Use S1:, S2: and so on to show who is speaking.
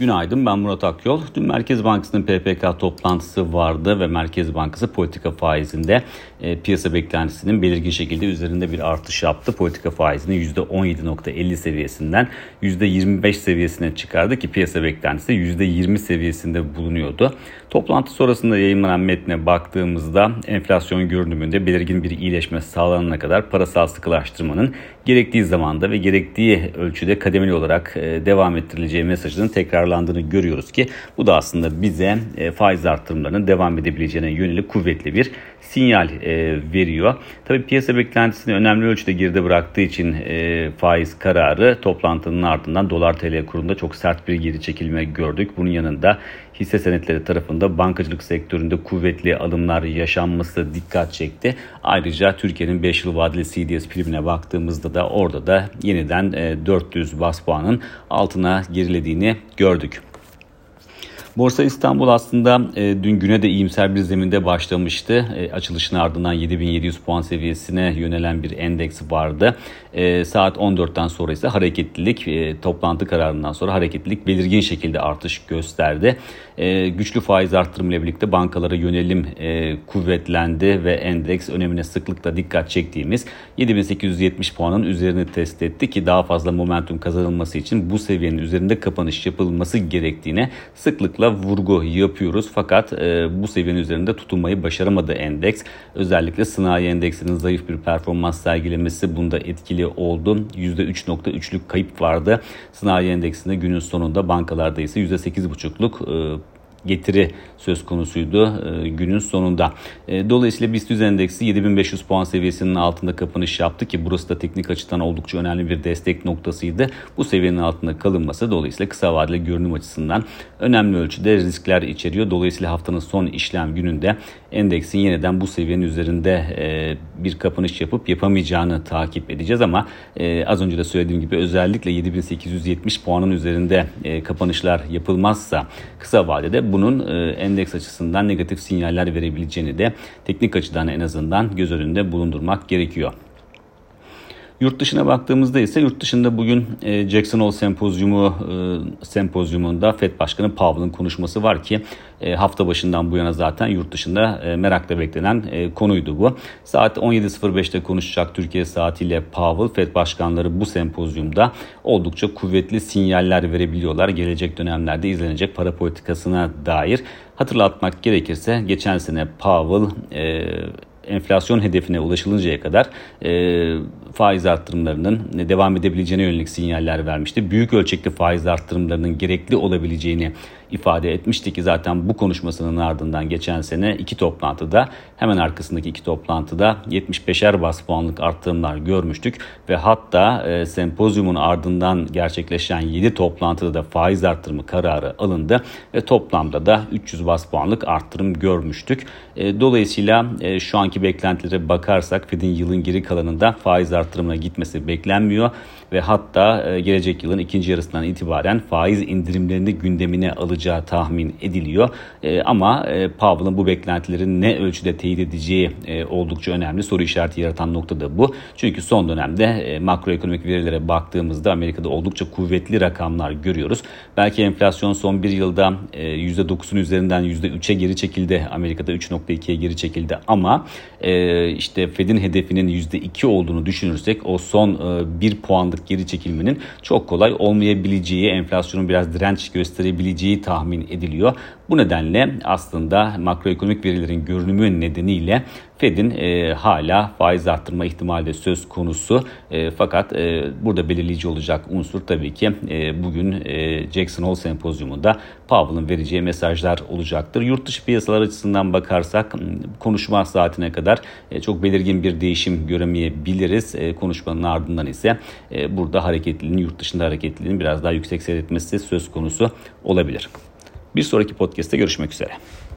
S1: Günaydın ben Murat Akyol. Dün Merkez Bankası'nın PPK toplantısı vardı ve Merkez Bankası politika faizinde e, piyasa beklentisinin belirgin şekilde üzerinde bir artış yaptı. Politika faizini %17.50 seviyesinden %25 seviyesine çıkardı ki piyasa beklentisi %20 seviyesinde bulunuyordu. Toplantı sonrasında yayınlanan metne baktığımızda enflasyon görünümünde belirgin bir iyileşme sağlanana kadar parasal sıkılaştırmanın gerektiği zamanda ve gerektiği ölçüde kademeli olarak e, devam ettirileceği mesajının tekrarlandığını görüyoruz ki bu da aslında bize e, faiz artırımlarının devam edebileceğine yönelik kuvvetli bir sinyal e, veriyor. Tabii piyasa beklentisini önemli ölçüde geride bıraktığı için faiz kararı toplantının ardından dolar TL kurunda çok sert bir geri çekilme gördük. Bunun yanında hisse senetleri tarafında bankacılık sektöründe kuvvetli alımlar yaşanması dikkat çekti. Ayrıca Türkiye'nin 5 yıl vadeli CDS primine baktığımızda da orada da yeniden 400 bas puanın altına gerilediğini gördük gördük. Borsa İstanbul aslında e, dün güne de iyimser bir zeminde başlamıştı. E, açılışın ardından 7700 puan seviyesine yönelen bir endeks vardı. E, saat 14'ten sonra ise hareketlilik, e, toplantı kararından sonra hareketlilik belirgin şekilde artış gösterdi. E, güçlü faiz artırımıyla birlikte bankalara yönelim e, kuvvetlendi ve endeks önemine sıklıkla dikkat çektiğimiz 7870 puanın üzerini test etti ki daha fazla momentum kazanılması için bu seviyenin üzerinde kapanış yapılması gerektiğine sıklıkla vurgu yapıyoruz. Fakat e, bu seviyenin üzerinde tutunmayı başaramadı endeks. Özellikle sanayi endeksinin zayıf bir performans sergilemesi bunda etkili oldu. %3.3'lük kayıp vardı. Sanayi endeksinde günün sonunda bankalarda ise %8.5'luk e, getiri söz konusuydu e, günün sonunda. E, dolayısıyla BIST endeksi 7500 puan seviyesinin altında kapanış yaptı ki burası da teknik açıdan oldukça önemli bir destek noktasıydı. Bu seviyenin altında kalınması dolayısıyla kısa vadeli görünüm açısından önemli ölçüde riskler içeriyor. Dolayısıyla haftanın son işlem gününde endeksin yeniden bu seviyenin üzerinde e, bir kapanış yapıp yapamayacağını takip edeceğiz ama az önce de söylediğim gibi özellikle 7870 puanın üzerinde kapanışlar yapılmazsa kısa vadede bunun e, endeks açısından negatif sinyaller verebileceğini de teknik açıdan en azından göz önünde bulundurmak gerekiyor. Yurt dışına baktığımızda ise yurt dışında bugün e, Jackson Hole sempozyumu e, sempozyumunda FED Başkanı Powell'ın konuşması var ki e, hafta başından bu yana zaten yurt dışında merakla beklenen konuydu bu. Saat 17.05'te konuşacak Türkiye saatiyle Powell FED başkanları bu sempozyumda oldukça kuvvetli sinyaller verebiliyorlar. Gelecek dönemlerde izlenecek para politikasına dair. Hatırlatmak gerekirse geçen sene Powell enflasyon hedefine ulaşılıncaya kadar e, faiz arttırımlarının devam edebileceğine yönelik sinyaller vermişti. Büyük ölçekli faiz arttırımlarının gerekli olabileceğini ifade etmişti ki zaten bu konuşmasının ardından geçen sene iki toplantıda hemen arkasındaki iki toplantıda 75'er bas puanlık arttırımlar görmüştük ve hatta e, sempozyumun ardından gerçekleşen 7 toplantıda da faiz arttırımı kararı alındı ve toplamda da 300 bas puanlık arttırım görmüştük. E, dolayısıyla e, şu anki beklentilere bakarsak Fed'in yılın geri kalanında faiz artırımına gitmesi beklenmiyor ve hatta e, gelecek yılın ikinci yarısından itibaren faiz indirimlerini gündemine alacağı tahmin ediliyor. E, ama e, Powell'ın bu beklentilerin ne ölçüde teyit edeceği oldukça önemli. Soru işareti yaratan nokta da bu. Çünkü son dönemde makroekonomik verilere baktığımızda Amerika'da oldukça kuvvetli rakamlar görüyoruz. Belki enflasyon son bir yılda %9'un üzerinden %3'e geri çekildi. Amerika'da 3.2'ye geri çekildi ama işte Fed'in hedefinin %2 olduğunu düşünürsek o son 1 puanlık geri çekilmenin çok kolay olmayabileceği, enflasyonun biraz direnç gösterebileceği tahmin ediliyor. Bu nedenle aslında makroekonomik verilerin görünümü nedeniyle Fed'in e, hala faiz arttırma ihtimali de söz konusu. E, fakat e, burada belirleyici olacak unsur tabii ki e, bugün e, Jackson Hole sempozyumunda Powell'ın vereceği mesajlar olacaktır. Yurt dışı piyasalar açısından bakarsak konuşma saatine kadar e, çok belirgin bir değişim göremeyebiliriz. E, konuşmanın ardından ise e, burada hareketliliğin, yurt dışında hareketliliğin biraz daha yüksek seyretmesi söz konusu olabilir. Bir sonraki podcast'te görüşmek üzere.